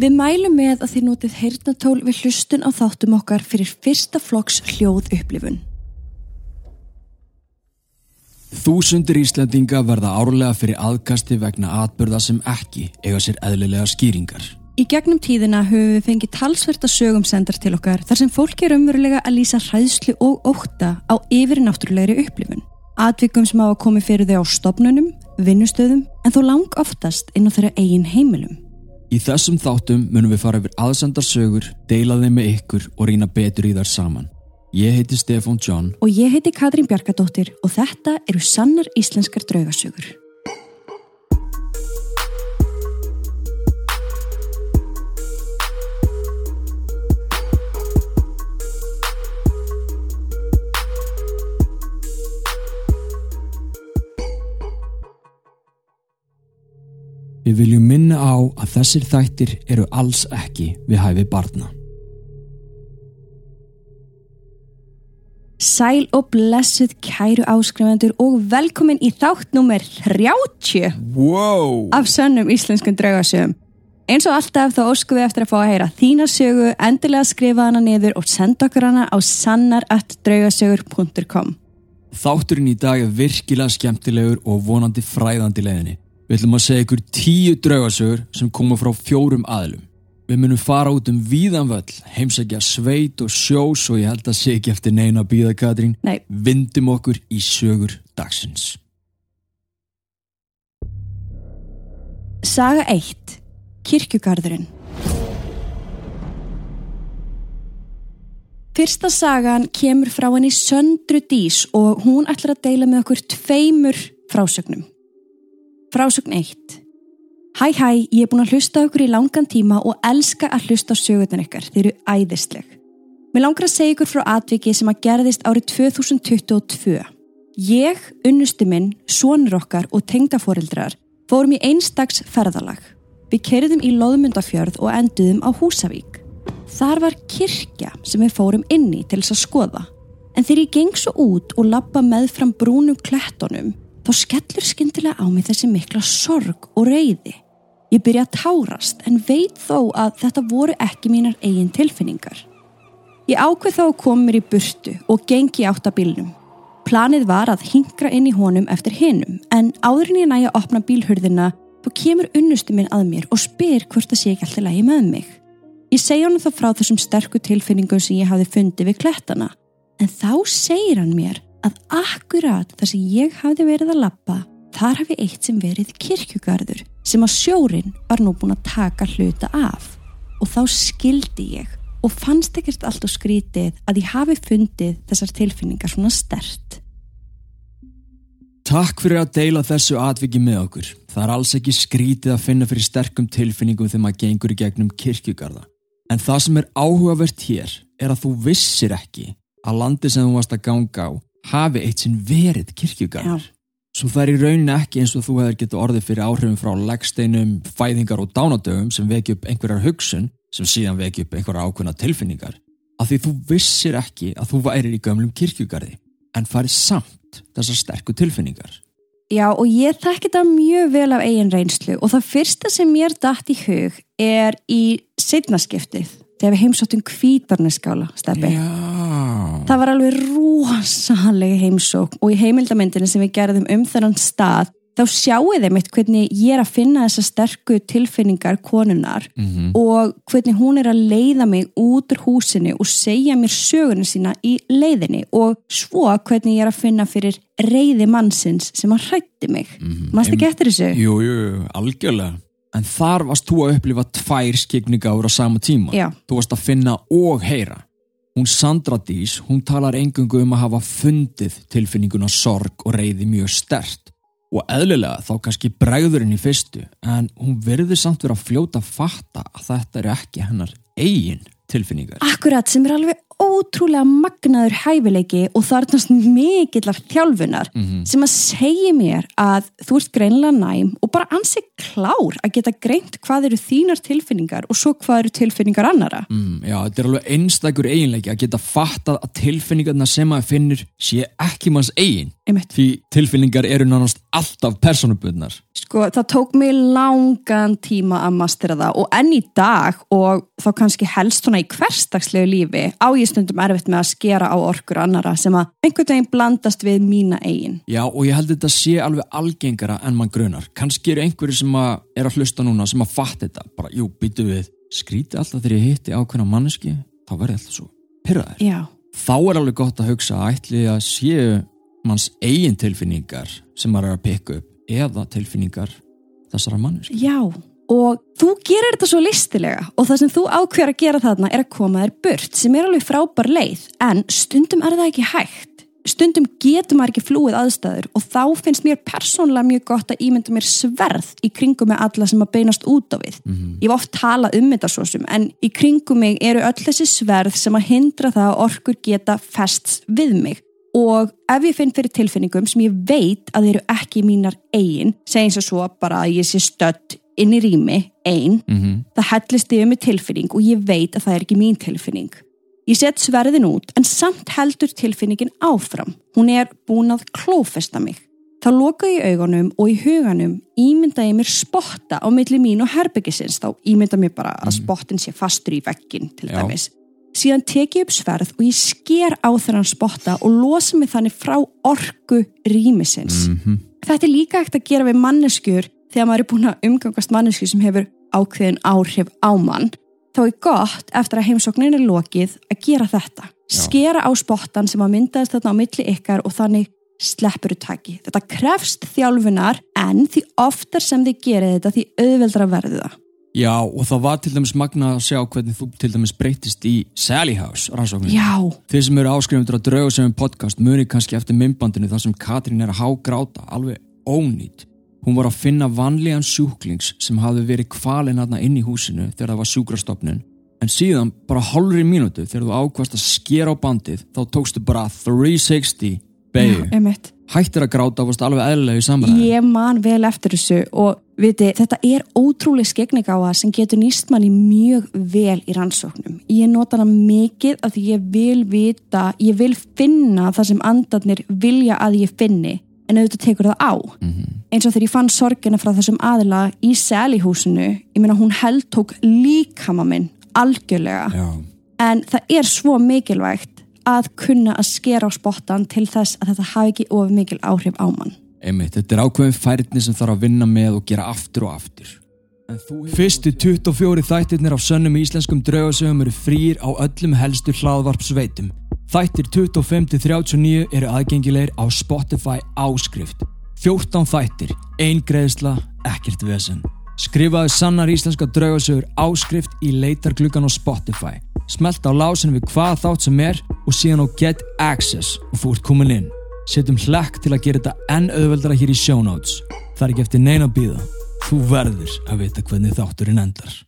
Við mælum með að þið notið heyrnatól við hlustun á þáttum okkar fyrir fyrsta flokks hljóð upplifun. Þúsundir Íslandinga verða árlega fyrir aðkasti vegna atbyrða sem ekki eiga sér eðlilega skýringar. Í gegnum tíðina höfum við fengið talsverta sögum sendar til okkar þar sem fólki er umverulega að lýsa hræðslu og óta á yfirnáttúrulegri upplifun. Atvikum sem á að komi fyrir þau á stopnunum, vinnustöðum en þó lang oftast inn á þeirra eigin heimilum. Í þessum þáttum munum við fara yfir aðsendarsögur, deila þeim með ykkur og rýna betur í þar saman. Ég heiti Stefán John Og ég heiti Katrín Bjarkadóttir og þetta eru sannar íslenskar draugasögur. Við viljum minna á að þessir þættir eru alls ekki við hæfi barna. Sæl og blessuð kæru áskrifendur og velkomin í þátt nummer 30 Wow! af sönnum íslenskum draugasögum. Eins og alltaf þá óskum við eftir að fá að heyra þína sögu, endilega skrifa hana niður og senda okkur hana á sannar.draugasögur.com Þátturinn í dag er virkilega skemmtilegur og vonandi fræðandi leiðinni. Við ætlum að segja ykkur tíu draugasögur sem koma frá fjórum aðlum. Við munum fara út um víðanvöll, heimsækja sveit og sjós og ég held að sé ekki eftir neina bíða Katrín. Nei. Vindum okkur í sögur dagsins. Saga 1. Kirkjugarðurinn Fyrsta sagan kemur frá henni Söndru Dís og hún ætlar að deila með okkur tveimur frásögnum. Frásögn 1. Hæ hæ, ég er búin að hlusta okkur í langan tíma og elska að hlusta á sögurnar ykkar, þeir eru æðisleg. Mér langar að segja ykkur frá atviki sem að gerðist árið 2022. Ég, unnusti minn, sonur okkar og tengdaforeldrar fórum í einstags ferðalag. Við kerðum í Lóðmundafjörð og enduðum á Húsavík. Þar var kirkja sem við fórum inn í til þess að skoða. En þegar ég geng svo út og lappa með fram brúnum klettunum, þá skellur skyndilega á mig þessi mikla sorg og reyði. Ég byrja að tárast en veit þó að þetta voru ekki mínar eigin tilfinningar. Ég ákveð þá að koma mér í burtu og gengi átt að bílnum. Planið var að hingra inn í honum eftir hinum en áður en ég næja að opna bílhurðina þá kemur unnustu minn að mér og spyr hvort það sé ekki alltaf lægi með mig. Ég segja hann þá frá þessum sterku tilfinningum sem ég hafði fundið við klettana en þá segir hann mér að akkurat þar sem ég hafði verið að lappa þar hafi eitt sem verið kirkjugarður sem að sjórin var nú búin að taka hluta af og þá skildi ég og fannst ekkert allt og skrítið að ég hafi fundið þessar tilfinningar svona stert. Takk fyrir að deila þessu atviki með okkur. Það er alls ekki skrítið að finna fyrir sterkum tilfinningum þegar maður gengur í gegnum kirkjugarða. En það sem er áhugavert hér er að þú vissir ekki að landi sem þú varst að ganga á hafi eitt sinn verið kirkjugarðar. Svo það er í rauninni ekki eins og þú hefur getið orðið fyrir áhrifum frá leggsteinum, fæðingar og dánadögum sem veki upp einhverjar hugsun sem síðan veki upp einhverjar ákveðna tilfinningar. Af því þú vissir ekki að þú værir í gömlum kirkjugarði en farið samt þessar sterku tilfinningar. Já og ég þekki þetta mjög vel af eigin reynslu og það fyrsta sem mér dætt í hug er í setnaskiptið þegar við heimsóttum kvítarneskála stefni. Já. Það var alveg rosalega heimsók og í heimildamindinu sem við gerðum um þennan stað þá sjáu þeim eitt hvernig ég er að finna þessar sterku tilfinningar konunar Mm og hvernig hún er að leiða mig út úr húsinu og segja mér söguna sína í leiðinni og svo hvernig ég er að finna fyrir reyði mannsins sem hann hrætti mig. -hmm. Mást ekki eftir þessu? Jú, jú, algjörlega. En þar varst þú að upplifa tvær skikningáður á sama tíma. Já. Þú varst að finna og heyra. Hún Sandra Dís, hún talar engungu um að hafa fundið tilfinninguna sorg og reyði mjög stert. Og eðlilega þá kannski bregðurinn í fyrstu, en hún verður samt vera að fljóta að fatta að þetta eru ekki hennar eigin tilfinningar. Akkurat sem er alveg ótrúlega magnaður hæfileiki og þarnast mikillar þjálfunar Mhm. sem að segja mér að þú ert greinlega næm og bara ansi klár að geta greint hvað eru þínar tilfinningar og svo hvað eru tilfinningar annara. Mm, já, þetta er alveg einstakur eiginleiki að geta fattað að tilfinningarna sem maður finnur sé ekki manns eigin. Einmitt. Því tilfinningar eru nánast alltaf personubundnar. Sko, það tók mig langan tíma að mastera það og enn í dag og þá kannski helst svona í hverstagslegu lífi á ég stundum erfitt með að skera á orkur annara sem að einhvern veginn blandast við mína eigin. Já, og ég held þetta sé alveg algengara en mann grunar. Kannski eru einhverju sem að er að hlusta núna sem að fatta þetta. Bara, jú, býtu við, skríti alltaf þegar ég hitti ákveðna manneski, þá verði alltaf svo pyrraður. Já, Þá er alveg gott að hugsa að ætli að séu manns eigin tilfinningar sem maður er að pikka upp eða tilfinningar þessara manneski. já. Og þú gerir þetta svo listilega og það sem þú ákveður að gera þarna er að koma þér burt sem er alveg frábær leið en stundum er það ekki hægt. Stundum getur maður ekki flúið aðstæður og þá finnst mér persónlega mjög gott að ímynda mér sverð í kringum með alla sem að beinast út á við. Ég hef oft talað um þetta svo sem en í kringum mig eru öll þessi sverð sem að hindra það að orkur geta fest við mig og ef ég finn fyrir tilfinningum sem ég veit að þeir eru ekki mínar eigin, segjum svo svo bara að ég sé stödd inn í rými, ein, Mm það hellist yfir mig tilfinning og ég veit að það er ekki mín tilfinning. Ég set sverðin út en samt heldur tilfinningin áfram. Hún er búin að klófesta mig. Þá loka ég augunum og í huganum ímynda ég mér spotta á milli mín og herbyggisins. Þá ímynda mér bara að spottin sé fastur í veggin til Já. dæmis. Síðan tek ég upp sverð og ég sker á þennan spotta og losa mig þannig frá orku rýmisins. -hmm. Þetta er líka ekkert að gera við manneskjur þegar maður er búin að umgangast mannesku sem hefur ákveðin áhrif á mann. Þá er gott eftir að heimsóknin er lokið að gera þetta. Já. Skera á spottan sem að myndaðist þarna á milli ykkar og þannig sleppur taki. Þetta krefst þjálfunar en því oftar sem þið gerir þetta því auðveldra verður það. Já, og það var til dæmis magna að sjá hvernig þú til dæmis breytist í Sally House rannsóknum. Já, Þeir sem eru áskrifundur að drauga sem podcast muni kannski eftir mymbandinu þar sem Katrín er að hágráta, alveg ónýtt. Hún var að finna vanlígan sjúklings sem hafði verið kvalinn aðna inn í húsinu þegar það var sjúkrastofnun. En síðan, bara hálfri mínútu þegar þú ákvast að skera á bandið, þá tókstu bara 360 beigju. Hættir að gráta varst alveg eðlilega í samræði. Ég man vel eftir þessu og viti, þetta er ótrúlega skegningáa sem getur nýst manni mjög vel í rannsóknum. Ég nota hana mikið af því ég vil vita, ég vil finna það sem andarnir vilja að ég finni en auðvitað tekur það á. Eins og þegar ég fann sorgina frá þessum aðila í selihúsinu, ég meina hún held tók líkama minn algjörlega Já. en það er svo mikilvægt að kunna að skera á spottan til þess að þetta hafi ekki of mikil áhrif á mann. Einmitt, þetta er ákveðin færni sem þarf að vinna með og gera aftur og aftur. Fyrstu 24 þættirnir af sönnum íslenskum draugasögum eru frýr á öllum helstu hlaðvarpsveitum. Þættir 25-39 eru aðgengilegir á Spotify áskrift. 14 þættir, ein greiðsla, ekkert vesen. Skrifaðu sannar íslenska draugasögur áskrift í leitargluggan á Spotify. Smelt á lásin við hvaða þátt sem er og síðan á Get Access og þú ert komin inn. Setjum hlekk til að gera þetta enn auðveldara hér í show notes. Það er ekki eftir neina að býða. Þú verður að vita hvernig þátturinn endar.